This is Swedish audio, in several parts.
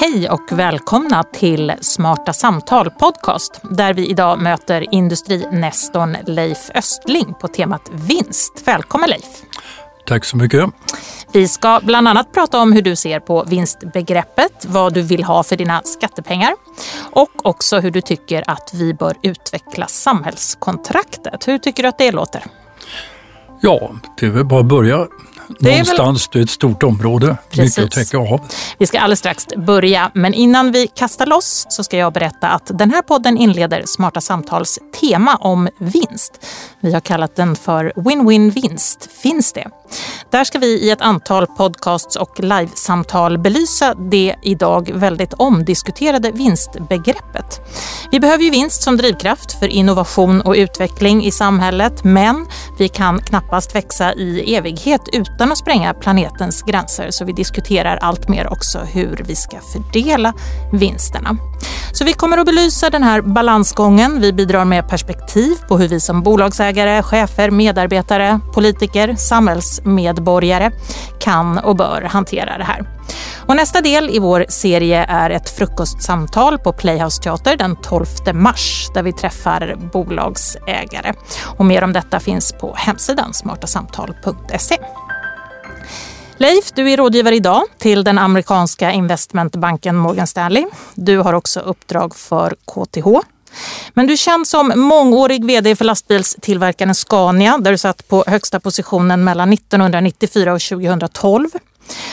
Hej och välkomna till Smarta Samtal Podcast där vi idag möter industrinestorn Leif Östling på temat vinst. Välkommen Leif! Tack så mycket. Vi ska bland annat prata om hur du ser på vinstbegreppet, vad du vill ha för dina skattepengar och också hur du tycker att vi bör utveckla samhällskontraktet. Hur tycker du att det låter? Ja, det är väl bara att börja det Någonstans, väl... det är ett stort område, Precis. mycket att täcka av. Vi ska alldeles strax börja, men innan vi kastar loss så ska jag berätta att den här podden inleder Smarta Samtals tema om vinst. Vi har kallat den för Win-Win Vinst. Finns det? Där ska vi i ett antal podcasts och livesamtal belysa det idag väldigt omdiskuterade vinstbegreppet. Vi behöver ju vinst som drivkraft för innovation och utveckling i samhället, men vi kan knappast växa i evighet utan att spränga planetens gränser, så vi diskuterar allt mer också hur vi ska fördela vinsterna. Så vi kommer att belysa den här balansgången. Vi bidrar med perspektiv på hur vi som bolagsägare, chefer, medarbetare, politiker, samhällsmedborgare kan och bör hantera det här. Och nästa del i vår serie är ett frukostsamtal på Playhouse Teater den 12 mars där vi träffar bolagsägare. Och mer om detta finns på hemsidan smartasamtal.se. Leif, du är rådgivare idag till den amerikanska investmentbanken Morgan Stanley. Du har också uppdrag för KTH. Men du känns som mångårig vd för lastbilstillverkaren Scania där du satt på högsta positionen mellan 1994 och 2012.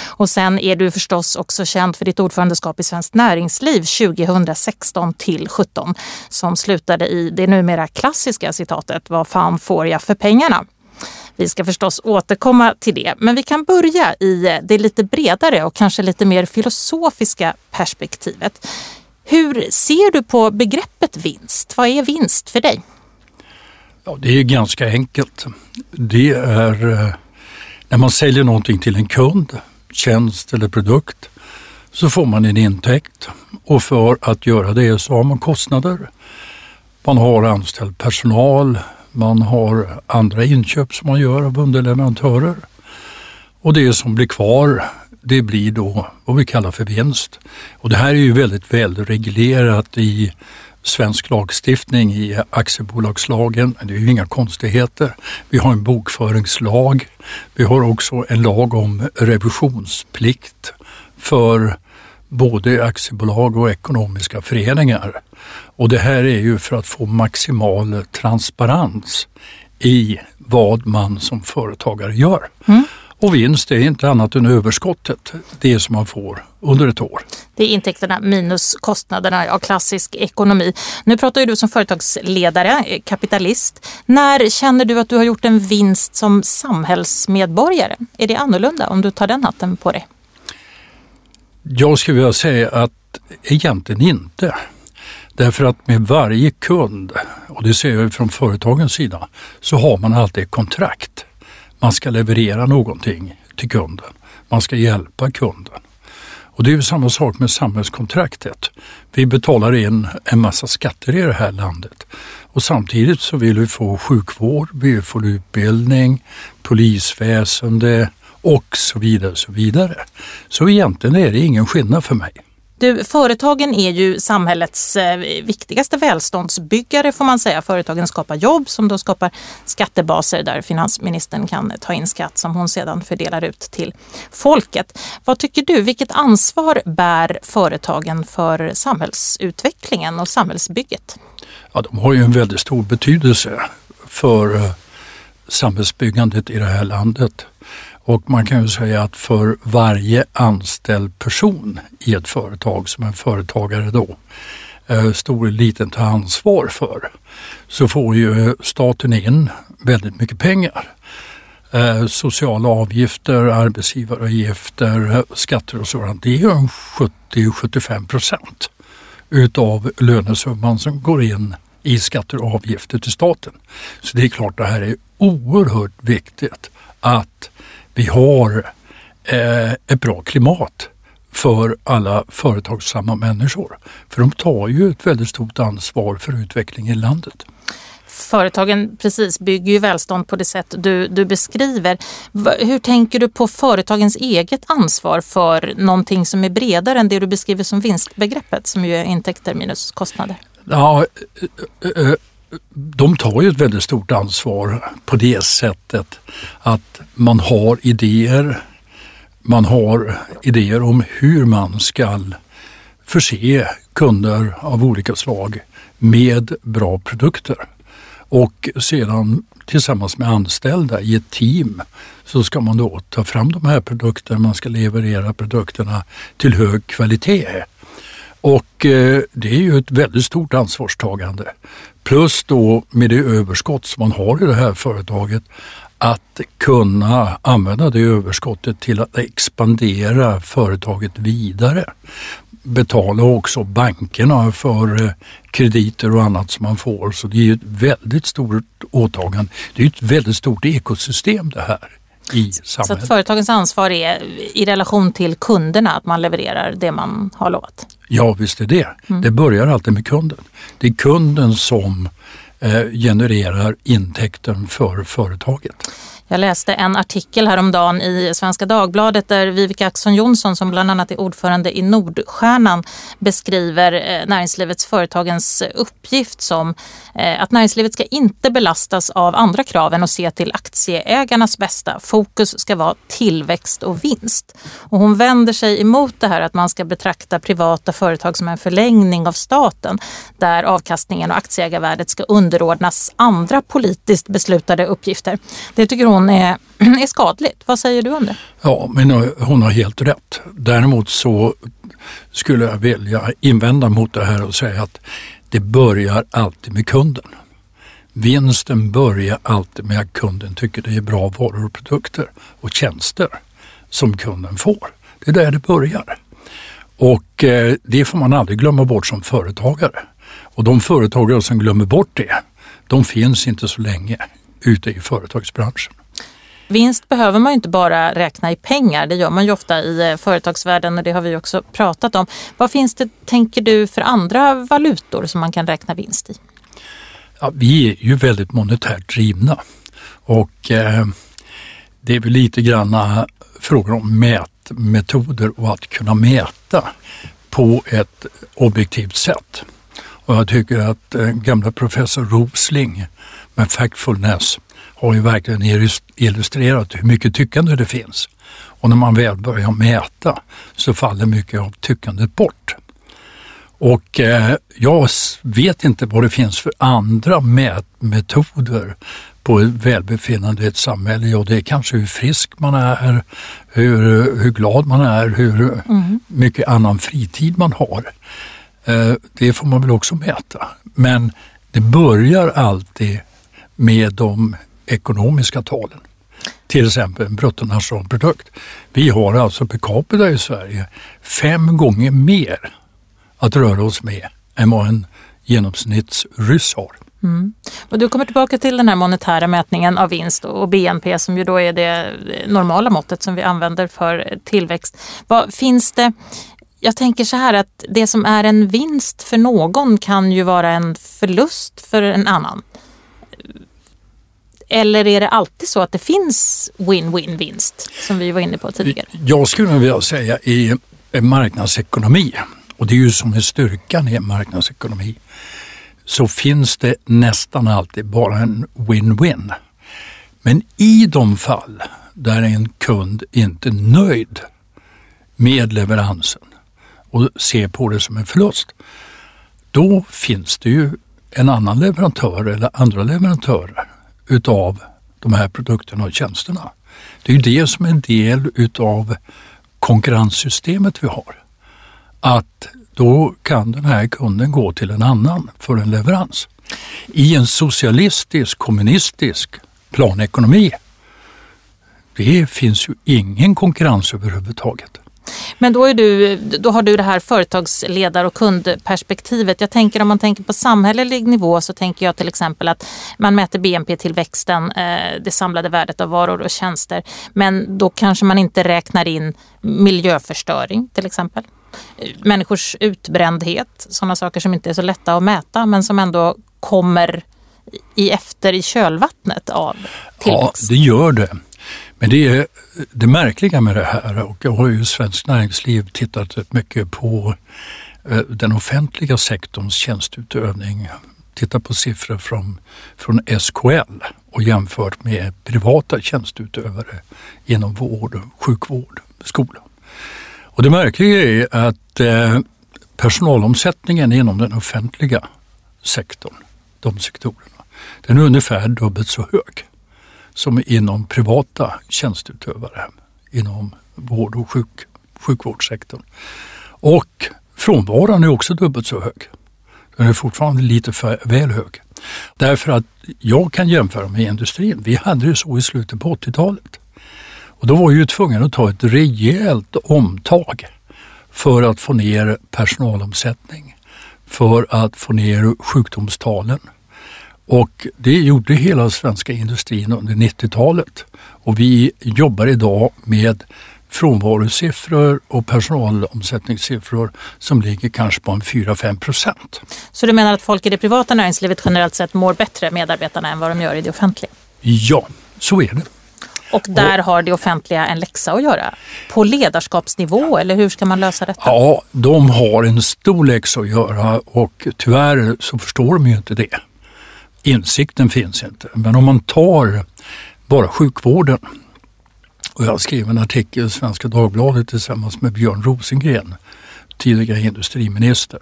Och sen är du förstås också känd för ditt ordförandeskap i Svenskt Näringsliv 2016 till 17 som slutade i det numera klassiska citatet Vad fan får jag för pengarna? Vi ska förstås återkomma till det, men vi kan börja i eh, det lite bredare och kanske lite mer filosofiska perspektivet. Hur ser du på begreppet vinst? Vad är vinst för dig? Ja, det är ganska enkelt. Det är eh, när man säljer någonting till en kund, tjänst eller produkt, så får man en intäkt och för att göra det så har man kostnader. Man har anställd personal, man har andra inköp som man gör av underleverantörer. Och det som blir kvar det blir då vad vi kallar för vinst. Och det här är ju väldigt välreglerat i svensk lagstiftning i aktiebolagslagen. Det är ju inga konstigheter. Vi har en bokföringslag. Vi har också en lag om revisionsplikt för både aktiebolag och ekonomiska föreningar. Och det här är ju för att få maximal transparens i vad man som företagare gör. Mm. Och vinst är inte annat än överskottet, det som man får under ett år. Det är intäkterna minus kostnaderna, ja, klassisk ekonomi. Nu pratar ju du som företagsledare, eh, kapitalist. När känner du att du har gjort en vinst som samhällsmedborgare? Är det annorlunda om du tar den hatten på dig? Jag skulle vilja säga att egentligen inte. Därför att med varje kund, och det ser jag från företagens sida, så har man alltid kontrakt. Man ska leverera någonting till kunden. Man ska hjälpa kunden. Och det är samma sak med samhällskontraktet. Vi betalar in en massa skatter i det här landet och samtidigt så vill vi få sjukvård, vi vill få utbildning, polisväsende och så vidare. Så vidare. Så egentligen är det ingen skillnad för mig. Du, företagen är ju samhällets eh, viktigaste välståndsbyggare får man säga. Företagen skapar jobb som då skapar skattebaser där finansministern kan ta in skatt som hon sedan fördelar ut till folket. Vad tycker du? Vilket ansvar bär företagen för samhällsutvecklingen och samhällsbygget? Ja, de har ju en väldigt stor betydelse för eh, samhällsbyggandet i det här landet. Och man kan ju säga att för varje anställd person i ett företag som en företagare då eh, stor eller liten tar ansvar för så får ju staten in väldigt mycket pengar. Eh, sociala avgifter, arbetsgivaravgifter, skatter och sådant. Det är ju 70-75 procent utav lönesumman som går in i skatter och avgifter till staten. Så det är klart det här är oerhört viktigt att vi har eh, ett bra klimat för alla företagsamma människor. För de tar ju ett väldigt stort ansvar för utvecklingen i landet. Företagen precis bygger ju välstånd på det sätt du, du beskriver. Hur tänker du på företagens eget ansvar för någonting som är bredare än det du beskriver som vinstbegreppet som ju är intäkter minus kostnader? Ja, eh, eh, de tar ju ett väldigt stort ansvar på det sättet att man har idéer. Man har idéer om hur man ska förse kunder av olika slag med bra produkter. Och sedan tillsammans med anställda i ett team så ska man då ta fram de här produkterna, man ska leverera produkterna till hög kvalitet. Och eh, det är ju ett väldigt stort ansvarstagande. Plus då med det överskott som man har i det här företaget att kunna använda det överskottet till att expandera företaget vidare. Betala också bankerna för eh, krediter och annat som man får. Så det är ett väldigt stort åtagande. Det är ett väldigt stort ekosystem det här i samhället. Så att företagens ansvar är i relation till kunderna att man levererar det man har lovat? Ja, visst är det. Mm. Det börjar alltid med kunden. Det är kunden som eh, genererar intäkten för företaget. Jag läste en artikel häromdagen i Svenska Dagbladet där Vivica Axson Jonsson som bland annat är ordförande i Nordstjärnan beskriver eh, näringslivets företagens uppgift som eh, att näringslivet ska inte belastas av andra krav än att se till aktieägarnas bästa. Fokus ska vara tillväxt och vinst. Och hon vänder sig emot det här att man ska betrakta privata företag som en förlängning av staten där avkastningen och aktieägarvärdet ska underordnas andra politiskt beslutade uppgifter. Det tycker hon är, är skadligt. Vad säger du om det? Ja, men eh, hon har helt rätt. Däremot så skulle jag vilja invända mot det här och säga att det börjar alltid med kunden. Vinsten börjar alltid med att kunden tycker det är bra varor och produkter och tjänster som kunden får. Det är där det börjar. Och eh, det får man aldrig glömma bort som företagare. Och de företagare som glömmer bort det, de finns inte så länge ute i företagsbranschen. Vinst behöver man ju inte bara räkna i pengar, det gör man ju ofta i eh, företagsvärlden och det har vi också pratat om. Vad finns det, tänker du, för andra valutor som man kan räkna vinst i? Ja, vi är ju väldigt monetärt drivna och eh, det är väl lite grann frågor om mätmetoder och att kunna mäta på ett objektivt sätt. Och jag tycker att eh, gamla professor Rosling med Factfulness har ju verkligen illustrerat hur mycket tyckande det finns. Och när man väl börjar mäta så faller mycket av tyckandet bort. Och eh, jag vet inte vad det finns för andra mätmetoder på välbefinnande i ett samhälle. Ja, det är kanske hur frisk man är, hur, hur glad man är, hur mm. mycket annan fritid man har. Eh, det får man väl också mäta. Men det börjar alltid med de ekonomiska talen. Till exempel bruttonationalprodukt. Vi har alltså per capita i Sverige fem gånger mer att röra oss med än vad en genomsnittsryss har. Mm. Och du kommer tillbaka till den här monetära mätningen av vinst och BNP som ju då är det normala måttet som vi använder för tillväxt. Vad finns det jag tänker så här att det som är en vinst för någon kan ju vara en förlust för en annan. Eller är det alltid så att det finns win-win vinst som vi var inne på tidigare? Jag skulle vilja säga i marknadsekonomi och det är ju som är styrkan i en marknadsekonomi så finns det nästan alltid bara en win-win. Men i de fall där en kund inte är nöjd med leveransen och ser på det som en förlust, då finns det ju en annan leverantör eller andra leverantörer utav de här produkterna och tjänsterna. Det är ju det som är en del utav konkurrenssystemet vi har. Att då kan den här kunden gå till en annan för en leverans. I en socialistisk, kommunistisk planekonomi, det finns ju ingen konkurrens överhuvudtaget. Men då, är du, då har du det här företagsledar och kundperspektivet. Jag tänker om man tänker på samhällelig nivå så tänker jag till exempel att man mäter BNP-tillväxten, eh, det samlade värdet av varor och tjänster. Men då kanske man inte räknar in miljöförstöring till exempel. Människors utbrändhet, sådana saker som inte är så lätta att mäta men som ändå kommer i efter i kölvattnet av tillväxt? Ja, det gör det. Men det är det märkliga med det här och jag har ju Svenskt Näringsliv tittat mycket på eh, den offentliga sektorns tjänstutövning. Titta på siffror från, från SKL och jämfört med privata tjänstutövare inom vård, sjukvård, skola. Och det märkliga är att eh, personalomsättningen inom den offentliga sektorn, de sektorerna, den är ungefär dubbelt så hög som inom privata tjänsteutövare inom vård och sjuk, sjukvårdssektorn. Och frånvaron är också dubbelt så hög. Den är fortfarande lite för väl hög. Därför att jag kan jämföra med industrin. Vi hade det så i slutet på 80-talet. Och då var vi ju tvungna att ta ett rejält omtag för att få ner personalomsättning, för att få ner sjukdomstalen. Och det gjorde hela svenska industrin under 90-talet. Och vi jobbar idag med frånvarosiffror och personalomsättningssiffror som ligger kanske på en 4-5 procent. Så du menar att folk i det privata näringslivet generellt sett mår bättre, medarbetarna, än vad de gör i det offentliga? Ja, så är det. Och där har det offentliga en läxa att göra? På ledarskapsnivå eller hur ska man lösa detta? Ja, de har en stor läxa att göra och tyvärr så förstår de ju inte det. Insikten finns inte. Men om man tar bara sjukvården och jag skrev en artikel i Svenska Dagbladet tillsammans med Björn Rosengren, tidigare industriminister.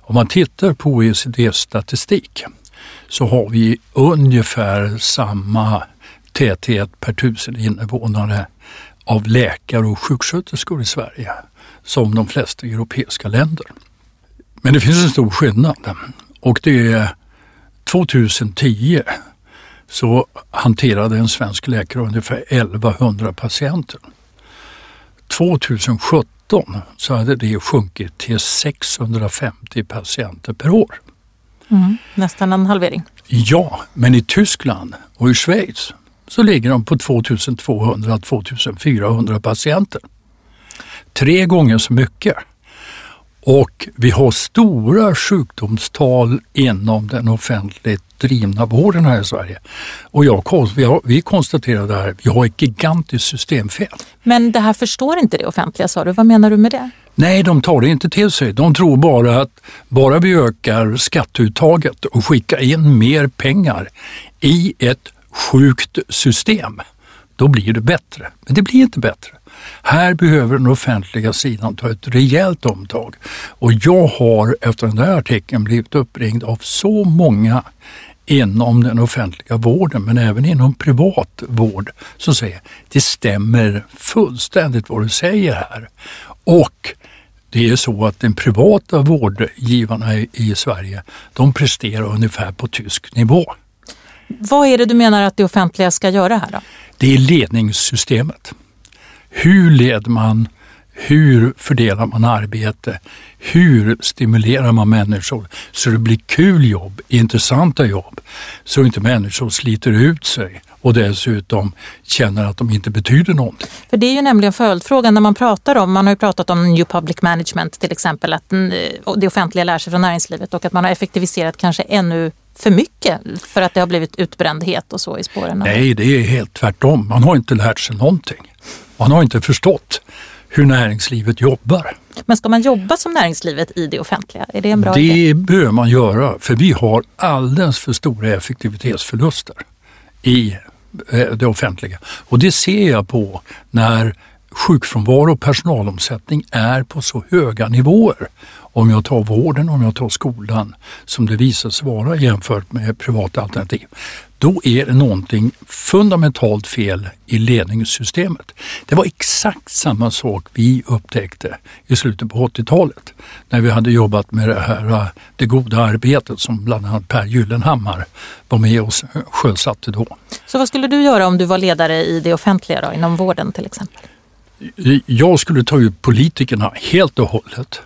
Om man tittar på OECDs statistik så har vi ungefär samma täthet per tusen invånare av läkare och sjuksköterskor i Sverige som de flesta europeiska länder. Men det finns en stor skillnad och det är 2010 så hanterade en svensk läkare ungefär 1100 patienter. 2017 så hade det sjunkit till 650 patienter per år. Mm, nästan en halvering. Ja, men i Tyskland och i Schweiz så ligger de på 2200-2400 patienter. Tre gånger så mycket. Och vi har stora sjukdomstal inom den offentligt drivna vården här i Sverige. Och jag, vi, har, vi konstaterade här, vi har ett gigantiskt systemfel. Men det här förstår inte det offentliga sa du, vad menar du med det? Nej, de tar det inte till sig. De tror bara att bara vi ökar skatteuttaget och skickar in mer pengar i ett sjukt system, då blir det bättre. Men det blir inte bättre. Här behöver den offentliga sidan ta ett rejält omtag. Och jag har efter den där artikeln blivit uppringd av så många inom den offentliga vården men även inom privat vård som säger det stämmer fullständigt vad du säger här. Och det är så att de privata vårdgivarna i Sverige de presterar ungefär på tysk nivå. Vad är det du menar att det offentliga ska göra här då? Det är ledningssystemet. Hur leder man? Hur fördelar man arbete? Hur stimulerar man människor så det blir kul jobb, intressanta jobb, så inte människor sliter ut sig och dessutom känner att de inte betyder någonting. För det är ju nämligen följdfrågan när man pratar om, man har ju pratat om New Public Management till exempel, att det offentliga lär sig från näringslivet och att man har effektiviserat kanske ännu för mycket för att det har blivit utbrändhet och så i spåren? Nej, det är helt tvärtom. Man har inte lärt sig någonting. Man har inte förstått hur näringslivet jobbar. Men ska man jobba som näringslivet i det offentliga? Är det en bra det idé? Det behöver man göra för vi har alldeles för stora effektivitetsförluster i eh, det offentliga. Och det ser jag på när sjukfrånvaro och personalomsättning är på så höga nivåer. Om jag tar vården, om jag tar skolan, som det visar sig vara jämfört med privata alternativ då är det någonting fundamentalt fel i ledningssystemet. Det var exakt samma sak vi upptäckte i slutet på 80-talet när vi hade jobbat med det här det goda arbetet som bland annat Per Gyllenhammar var med och sjösatte då. Så vad skulle du göra om du var ledare i det offentliga då, inom vården till exempel? Jag skulle ta ut politikerna helt och hållet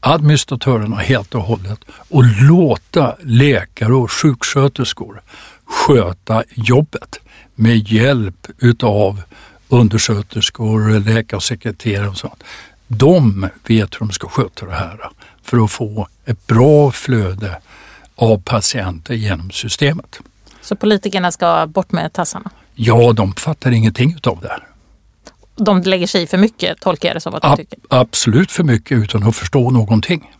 administratörerna helt och hållet och låta läkare och sjuksköterskor sköta jobbet med hjälp utav undersköterskor, läkarsekreterare och sånt. De vet hur de ska sköta det här för att få ett bra flöde av patienter genom systemet. Så politikerna ska bort med tassarna? Ja, de fattar ingenting av det här. De lägger sig i för mycket, tolkar jag det som att du Ab tycker? Absolut för mycket utan att förstå någonting.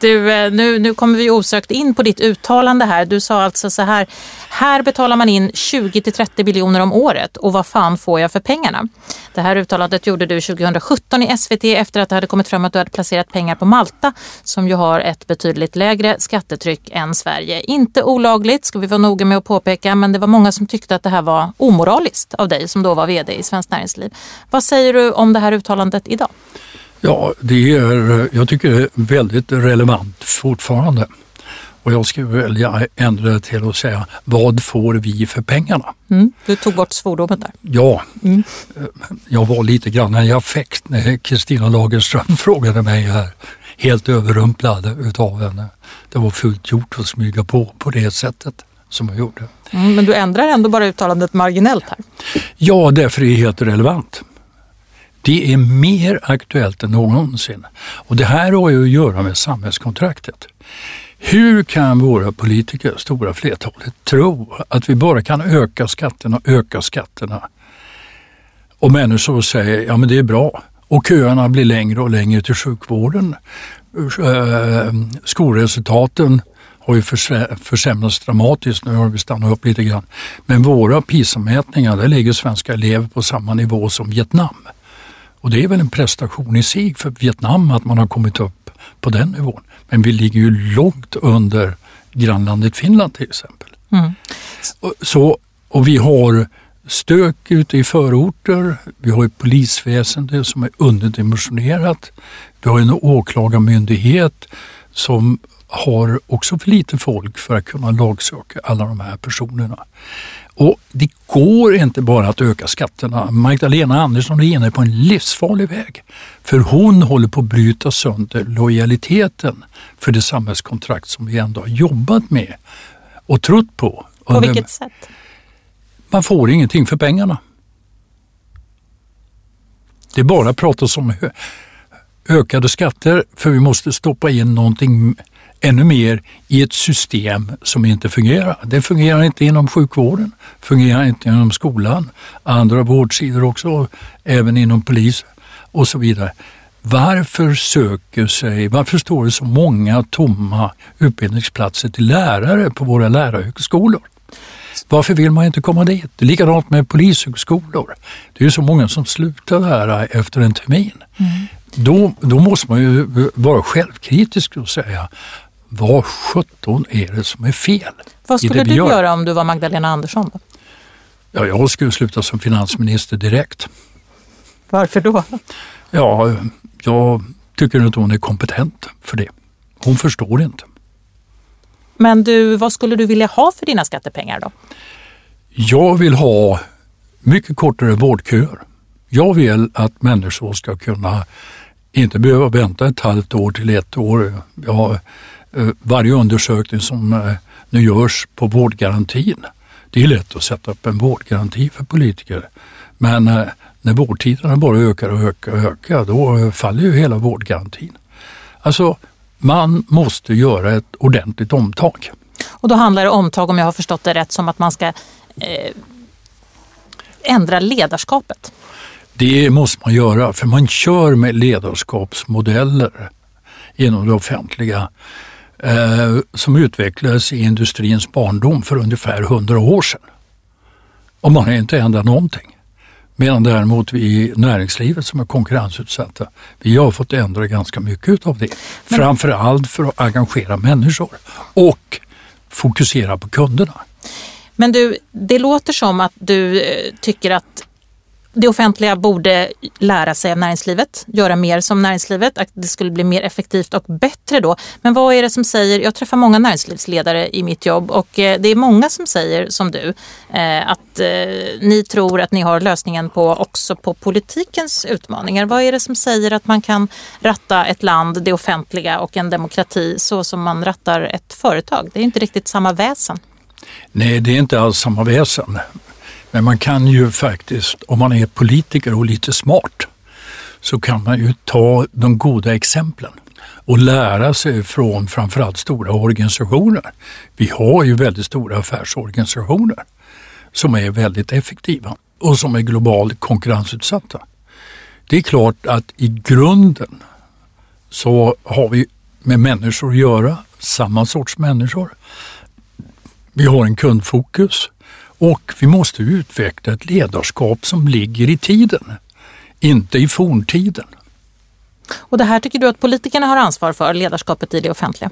Du, eh, nu, nu kommer vi osökt in på ditt uttalande här. Du sa alltså så här, här betalar man in 20 till 30 biljoner om året och vad fan får jag för pengarna? Det här uttalandet gjorde du 2017 i SVT efter att det hade kommit fram att du hade placerat pengar på Malta som ju har ett betydligt lägre skattetryck än Sverige. Inte olagligt ska vi vara noga med att påpeka, men det var många som tyckte att det här var omoraliskt av dig som då var vd i Svenskt Näringsliv. Vad säger du om det här uttalandet idag? Ja, det är, jag tycker det är väldigt relevant fortfarande. Och jag skulle välja ändra det till att säga, vad får vi för pengarna? Mm, du tog bort svordomen där. Ja, mm. jag var lite grann i affekt när Kristina Lagerström frågade mig här, helt överrumplad utav henne. Det var fullt gjort att smyga på på det sättet som jag gjorde. Mm, men du ändrar ändå bara uttalandet marginellt här? Ja, därför är det helt relevant. Det är mer aktuellt än någonsin. Och det här har ju att göra med samhällskontraktet. Hur kan våra politiker, stora flertalet, tro att vi bara kan öka skatterna och öka skatterna? Och människor säger, ja men det är bra. Och köerna blir längre och längre till sjukvården. Eh, skolresultaten har ju försämrats dramatiskt. Nu har vi stannat upp lite grann. Men våra PISA-mätningar, där ligger svenska elever på samma nivå som Vietnam. Och det är väl en prestation i sig för Vietnam att man har kommit upp på den nivån. Men vi ligger ju långt under grannlandet Finland till exempel. Mm. Så, och vi har stök ute i förorter, vi har ett polisväsende som är underdimensionerat, vi har en åklagarmyndighet som har också för lite folk för att kunna lagsöka alla de här personerna. Och Det går inte bara att öka skatterna. Magdalena Andersson är inne på en livsfarlig väg. För hon håller på att bryta sönder lojaliteten för det samhällskontrakt som vi ändå har jobbat med och trott på. På vilket sätt? Man får ingenting för pengarna. Det är bara att prata om ökade skatter för vi måste stoppa in någonting ännu mer i ett system som inte fungerar. Det fungerar inte inom sjukvården, fungerar inte inom skolan, andra vårdsidor också, även inom polis och så vidare. Varför söker sig, varför står det så många tomma utbildningsplatser till lärare på våra lärarhögskolor? Varför vill man inte komma dit? Likadant med polishögskolor. Det är så många som slutar där efter en termin. Mm. Då, då måste man ju vara självkritisk och säga vad sjutton är det som är fel? Vad skulle du gör? göra om du var Magdalena Andersson? Då? Ja, jag skulle sluta som finansminister direkt. Varför då? Ja, jag tycker inte hon är kompetent för det. Hon förstår inte. Men du, vad skulle du vilja ha för dina skattepengar då? Jag vill ha mycket kortare vårdköer. Jag vill att människor ska kunna inte behöva vänta ett halvt år till ett år. Jag varje undersökning som eh, nu görs på vårdgarantin. Det är lätt att sätta upp en vårdgaranti för politiker. Men eh, när vårdtiderna bara ökar och ökar och ökar, då faller ju hela vårdgarantin. Alltså, man måste göra ett ordentligt omtag. Och då handlar det omtag, om jag har förstått det rätt, som att man ska eh, ändra ledarskapet? Det måste man göra, för man kör med ledarskapsmodeller inom det offentliga eh, som utvecklades i industrins barndom för ungefär 100 år sedan. Och man har inte ändrat någonting. Medan däremot vi i näringslivet som är konkurrensutsatta, vi har fått ändra ganska mycket av det. Men... Framförallt för att engagera människor och fokusera på kunderna. Men du, det låter som att du eh, tycker att det offentliga borde lära sig av näringslivet, göra mer som näringslivet, att det skulle bli mer effektivt och bättre då. Men vad är det som säger, jag träffar många näringslivsledare i mitt jobb och eh, det är många som säger som du, eh, att eh, ni tror att ni har lösningen på också på politikens utmaningar. Vad är det som säger att man kan ratta ett land, det offentliga och en demokrati så som man rattar ett företag? Det är inte riktigt samma väsen. Nej, det är inte alls samma väsen. Men man kan ju faktiskt, om man är politiker och lite smart, så kan man ju ta de goda exemplen. och lära sig från framförallt stora organisationer. Vi har ju väldigt stora affärsorganisationer som är väldigt effektiva och som är globalt konkurrensutsatta. Det är klart att i grunden så har vi med människor att göra, samma sorts människor. Vi har en kundfokus och vi måste utveckla ett ledarskap som ligger i tiden, inte i forntiden. Och det här tycker du att politikerna har ansvar för, ledarskapet i det offentliga?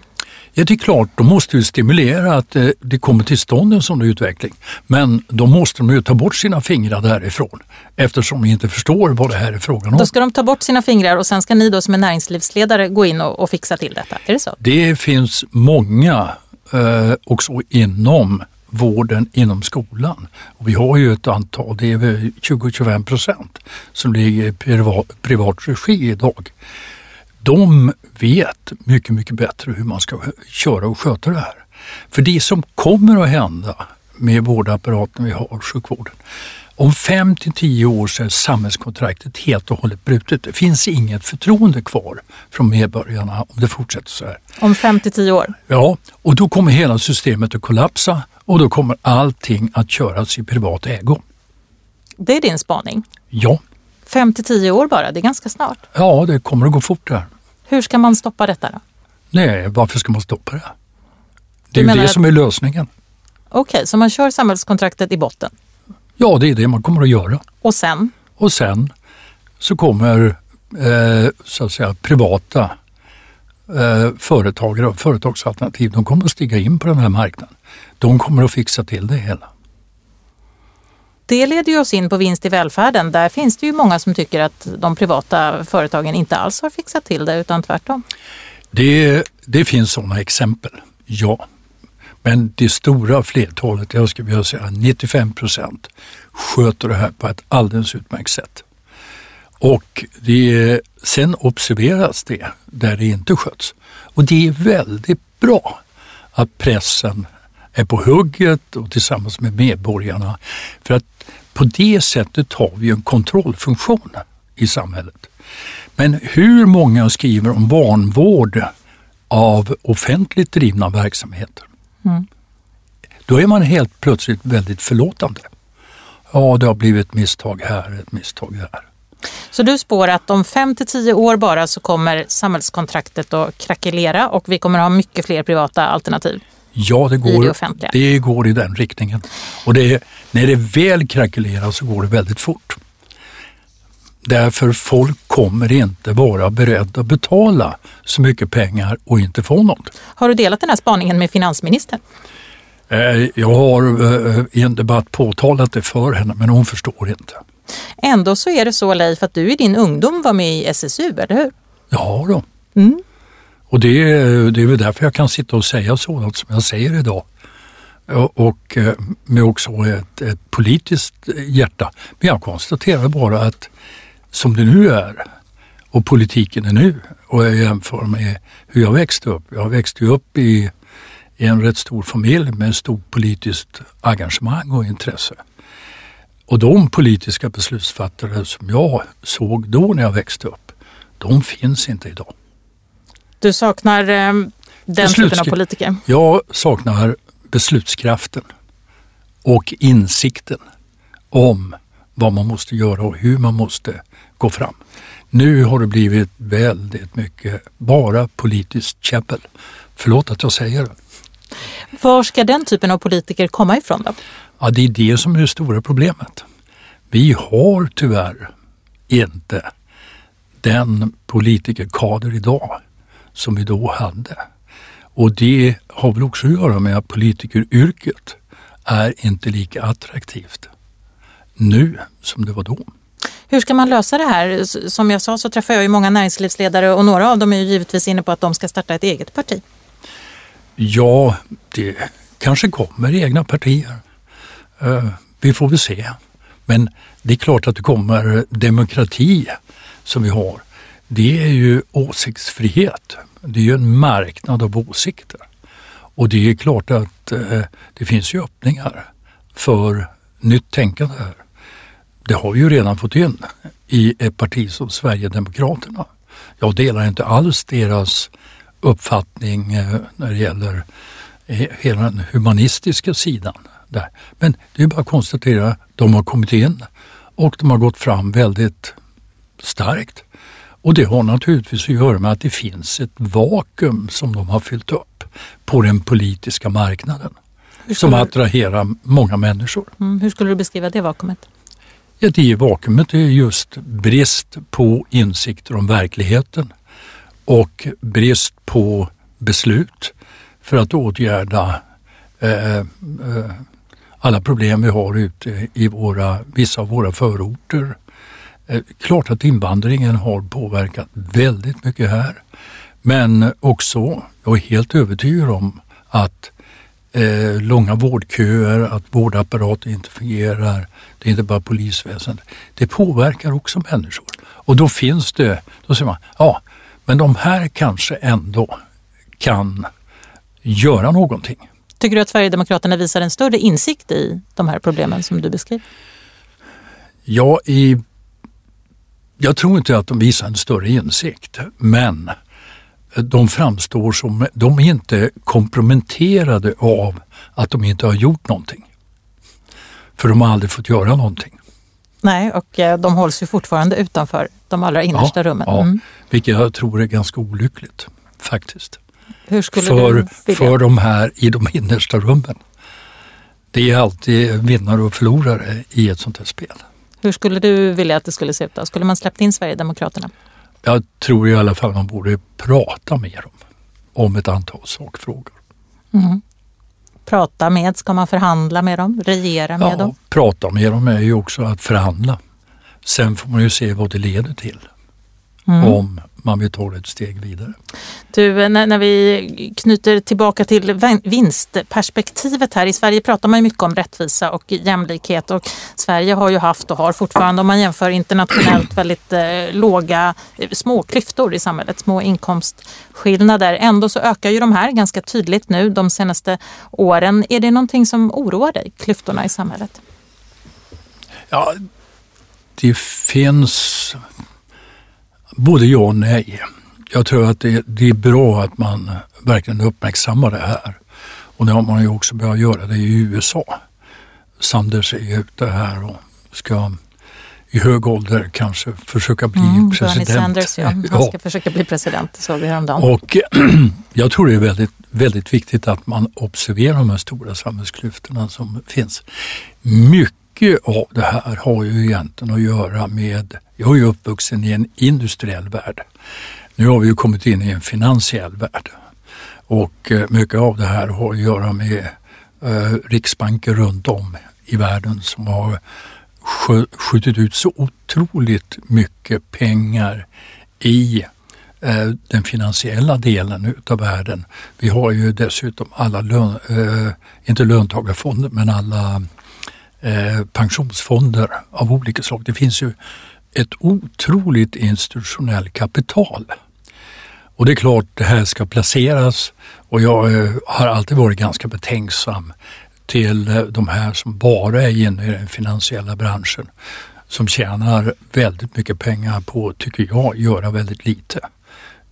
Ja, det är klart, de måste ju stimulera att eh, det kommer till stånd en sån utveckling. Men då måste de ju ta bort sina fingrar därifrån eftersom de inte förstår vad det här är frågan om. Då ska de ta bort sina fingrar och sen ska ni då som är näringslivsledare gå in och, och fixa till detta, är det så? Det finns många eh, också inom vården inom skolan. Och vi har ju ett antal, det är 20-25 procent som ligger i privat, privat regi idag. De vet mycket, mycket bättre hur man ska köra och sköta det här. För det som kommer att hända med vårdapparaten vi har, sjukvården, om fem till tio år så är samhällskontraktet helt och hållet brutet. Det finns inget förtroende kvar från medborgarna om det fortsätter så här. Om fem till tio år? Ja, och då kommer hela systemet att kollapsa och då kommer allting att köras i privat ägo. Det är din spaning? Ja. Fem till tio år bara, det är ganska snart. Ja, det kommer att gå fort där. Hur ska man stoppa detta då? Nej, varför ska man stoppa det? Det är ju det som är lösningen. Okej, okay, så man kör samhällskontraktet i botten? Ja, det är det man kommer att göra. Och sen? Och sen så kommer eh, så att säga privata eh, företagare och företagsalternativ, de kommer att stiga in på den här marknaden. De kommer att fixa till det hela. Det leder ju oss in på vinst i välfärden. Där finns det ju många som tycker att de privata företagen inte alls har fixat till det utan tvärtom. Det, det finns sådana exempel, ja. Men det stora flertalet, jag skulle vilja säga 95 procent, sköter det här på ett alldeles utmärkt sätt. Och det, sen observeras det där det inte sköts. Och det är väldigt bra att pressen är på hugget och tillsammans med medborgarna. För att på det sättet har vi en kontrollfunktion i samhället. Men hur många skriver om vanvård av offentligt drivna verksamheter? Mm. Då är man helt plötsligt väldigt förlåtande. Ja, det har blivit ett misstag här, ett misstag där. Så du spår att om fem till tio år bara så kommer samhällskontraktet att krackelera och vi kommer ha mycket fler privata alternativ? Ja, det går, det, det går i den riktningen. Och det, när det väl krackelerar så går det väldigt fort. Därför folk kommer inte vara beredda att betala så mycket pengar och inte få något. Har du delat den här spaningen med finansministern? Eh, jag har eh, i en debatt påtalat det för henne men hon förstår inte. Ändå så är det så Leif att du i din ungdom var med i SSU, eller hur? Ja då. Mm. Och det, det är väl därför jag kan sitta och säga sådant som jag säger idag. Och eh, med också ett, ett politiskt hjärta. Men jag konstaterar bara att som det nu är och politiken är nu och jag jämför med hur jag växte upp. Jag växte upp i, i en rätt stor familj med stort politiskt engagemang och intresse. Och de politiska beslutsfattare som jag såg då när jag växte upp, de finns inte idag. Du saknar eh, den typen av politiker? Jag saknar beslutskraften och insikten om vad man måste göra och hur man måste gå fram. Nu har det blivit väldigt mycket bara politiskt käbbel. Förlåt att jag säger det. Var ska den typen av politiker komma ifrån då? Ja, det är det som är det stora problemet. Vi har tyvärr inte den politikerkader idag som vi då hade. Och det har väl också att göra med att politikeryrket är inte lika attraktivt nu som det var då. Hur ska man lösa det här? Som jag sa så träffar jag ju många näringslivsledare och några av dem är ju givetvis inne på att de ska starta ett eget parti. Ja, det kanske kommer egna partier. Eh, vi får väl se. Men det är klart att det kommer demokrati som vi har. Det är ju åsiktsfrihet. Det är ju en marknad av åsikter. Och det är klart att eh, det finns ju öppningar för nytt tänkande här. Det har vi ju redan fått in i ett parti som Sverigedemokraterna Jag delar inte alls deras uppfattning eh, när det gäller eh, hela den humanistiska sidan. Där. Men det är bara att konstatera att de har kommit in och de har gått fram väldigt starkt. Och det har naturligtvis att göra med att det finns ett vakuum som de har fyllt upp på den politiska marknaden som attraherar många människor. Mm, hur skulle du beskriva det vakuumet? Ja, i vakuumet är just brist på insikter om verkligheten och brist på beslut för att åtgärda eh, eh, alla problem vi har ute i våra, vissa av våra förorter. Eh, klart att invandringen har påverkat väldigt mycket här. Men också, jag är helt övertygad om att eh, långa vårdköer, att vårdapparaten inte fungerar, det är inte bara polisväsendet. Det påverkar också människor. Och då finns det, då säger man, ja, men de här kanske ändå kan göra någonting. Tycker du att Sverigedemokraterna visar en större insikt i de här problemen som du beskriver? Ja, i, jag tror inte att de visar en större insikt, men de framstår som, de är inte komprometterade av att de inte har gjort någonting. För de har aldrig fått göra någonting. Nej, och eh, de hålls ju fortfarande utanför de allra innersta ja, rummen. Mm. Ja, vilket jag tror är ganska olyckligt faktiskt. Hur skulle för, du för de här i de innersta rummen. Det är alltid vinnare och förlorare i ett sånt här spel. Hur skulle du vilja att det skulle se ut då? Skulle man släppt in Sverigedemokraterna? Jag tror i alla fall man borde prata med dem om ett antal sakfrågor. Mm. Prata med, ska man förhandla med dem? Regera med ja, dem? Prata med dem är ju också att förhandla. Sen får man ju se vad det leder till. Mm. Om man vill ta ett steg vidare. Du, när, när, vi knyter tillbaka till vinstperspektivet här. I Sverige pratar man mycket om rättvisa och jämlikhet och Sverige har ju haft och har fortfarande, om man jämför internationellt, väldigt eh, låga eh, små klyftor i samhället, små inkomstskillnader. Ändå så ökar ju de här ganska tydligt nu de senaste åren. Är det någonting som oroar dig, klyftorna i samhället? Ja, det finns Både ja och nej. Jag tror att det, det, är bra att man verkligen uppmärksammar det här. Och det har man ju också börjat göra det i USA. Sanders är ute här och ska i hög ålder kanske försöka bli mm, president. Bernie Sanders, ja. Han ska ja. försöka bli president, det såg vi häromdagen. Och jag tror det är väldigt, väldigt viktigt att man observerar de här stora samhällsklyftorna som finns. Mycket mycket av det här har ju egentligen att göra med, jag är ju uppvuxen i en industriell värld. Nu har vi ju kommit in i en finansiell värld och eh, mycket av det här har att göra med eh, riksbanker runt om i världen som har skjutit ut så otroligt mycket pengar i eh, den finansiella delen utav världen. Vi har ju dessutom alla, lön, eh, inte löntagarfonder, men alla Eh, pensionsfonder av olika slag. Det finns ju ett otroligt institutionellt kapital. Och det är klart det här ska placeras och jag eh, har alltid varit ganska betänksam till eh, de här som bara är inne i den finansiella branschen som tjänar väldigt mycket pengar på, tycker jag, göra väldigt lite.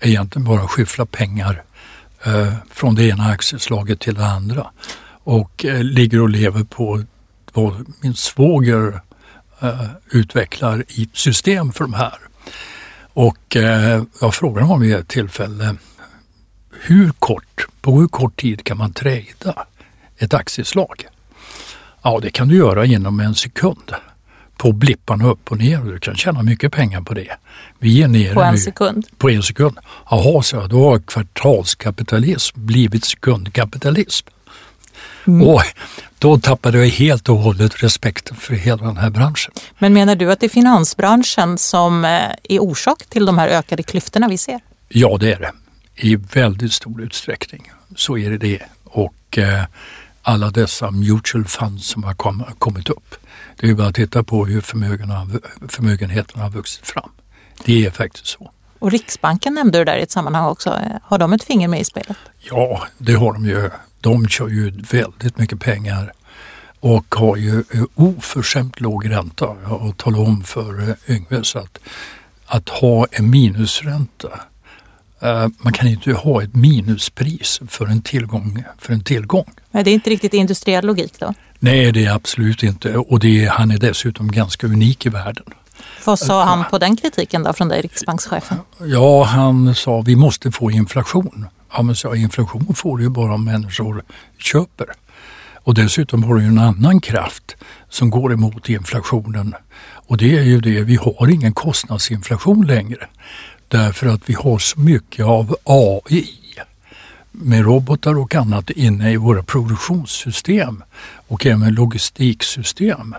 Egentligen bara skyffla pengar eh, från det ena aktieslaget till det andra och eh, ligger och lever på vad min svåger utvecklar i ett system för de här. Och eh, jag frågade honom vid ett tillfälle hur kort, på hur kort tid kan man trada ett aktieslag? Ja, det kan du göra inom en sekund på blipparna upp och ner och du kan tjäna mycket pengar på det. Vi är nere på en nu, sekund? På en sekund. Jaha, så då har kvartalskapitalism blivit sekundkapitalism. Mm. Och då tappade jag helt och hållet respekten för hela den här branschen. Men menar du att det är finansbranschen som eh, är orsak till de här ökade klyftorna vi ser? Ja, det är det. I väldigt stor utsträckning så är det det. Och eh, alla dessa mutual funds som har kom, kommit upp. Det är bara att titta på hur förmögenheterna har vuxit fram. Det är faktiskt så. Och Riksbanken nämnde du där i ett sammanhang också. Har de ett finger med i spelet? Ja, det har de ju de kör ju väldigt mycket pengar och har ju oförskämt låg ränta. Jag talar om för Yngve så att att ha en minusränta. Eh, man kan inte ha ett minuspris för en tillgång. För en tillgång. Nej, det är inte riktigt industriell logik då? Nej, det är absolut inte och det är, han är dessutom ganska unik i världen. Vad sa han på den kritiken då från dig, riksbankschefen? Ja, han sa vi måste få inflation. Ja, men så, inflation får du ju bara om människor köper. Och dessutom har du en annan kraft som går emot inflationen och det är ju det, vi har ingen kostnadsinflation längre. Därför att vi har så mycket av AI med robotar och annat inne i våra produktionssystem och även logistiksystem.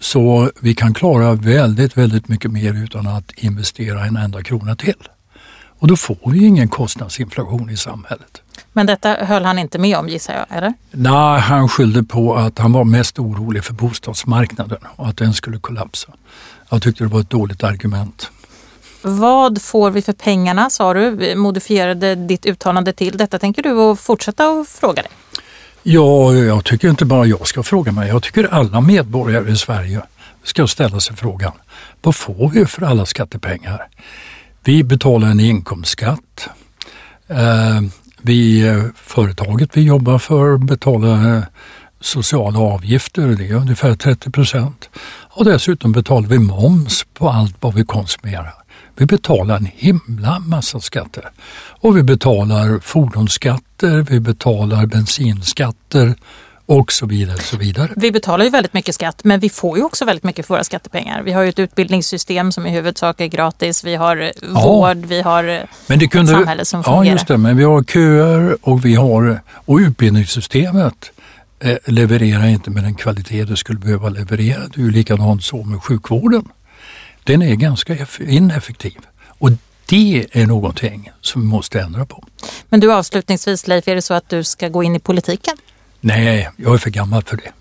Så vi kan klara väldigt, väldigt mycket mer utan att investera en enda krona till. Och då får vi ingen kostnadsinflation i samhället. Men detta höll han inte med om gissar jag, eller? Nej, han skyllde på att han var mest orolig för bostadsmarknaden och att den skulle kollapsa. Jag tyckte det var ett dåligt argument. Vad får vi för pengarna sa du, modifierade ditt uttalande till. Detta tänker du fortsätta att fråga dig? Ja, jag tycker inte bara jag ska fråga mig. Jag tycker alla medborgare i Sverige ska ställa sig frågan. Vad får vi för alla skattepengar? Vi betalar en inkomstskatt. Eh, vi, eh, företaget vi jobbar för betalar eh, sociala avgifter, det är ungefär 30 procent. Och dessutom betalar vi moms på allt vad vi konsumerar. Vi betalar en himla massa skatter. Och vi betalar fordonsskatter, vi betalar bensinskatter och så vidare. Så vidare. Vi betalar ju väldigt mycket skatt men vi får ju också väldigt mycket för våra skattepengar. Vi har ju ett utbildningssystem som i huvudsak är gratis, vi har ja. vård, vi har men det kunde, samhälle som fungerar. Ja just det, men vi har köer och vi har och utbildningssystemet eh, levererar inte med den kvalitet det skulle behöva leverera. Det är ju likadant så med sjukvården den är ganska ineffektiv. Och det är någonting som vi måste ändra på. Men du avslutningsvis Leif, är det så att du ska gå in i politiken? Nej, jag är för gammal för det.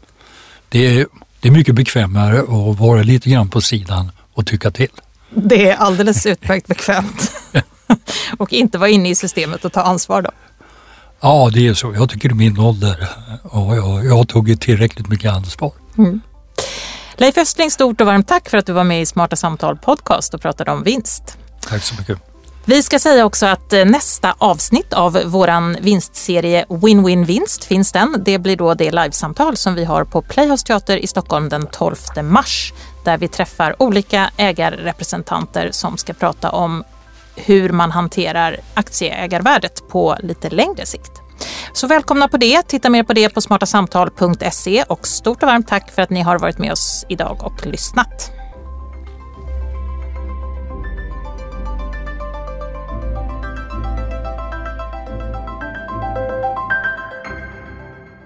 Det är, det är mycket bekvämare att vara lite grann på sidan och tycka till. Det är alldeles utmärkt bekvämt. och inte vara inne i systemet och ta ansvar då? Ja, det är så. Jag tycker i min ålder, ja, jag, jag har tagit tillräckligt mycket ansvar. Mm. Leif Östling, stort och varmt tack för att du var med i Smarta Samtal podcast och pratade om vinst. Tack så mycket. Vi ska säga också att eh, nästa avsnitt av vår vinstserie Win-Win Vinst finns den. Det blir då det livesamtal som vi har på Playhouse Teater i Stockholm den 12 mars där vi träffar olika ägarrepresentanter som ska prata om hur man hanterar aktieägarvärdet på lite längre sikt. Så välkomna på det. Titta mer på det på smartasamtal.se och stort och varmt tack för att ni har varit med oss idag och lyssnat.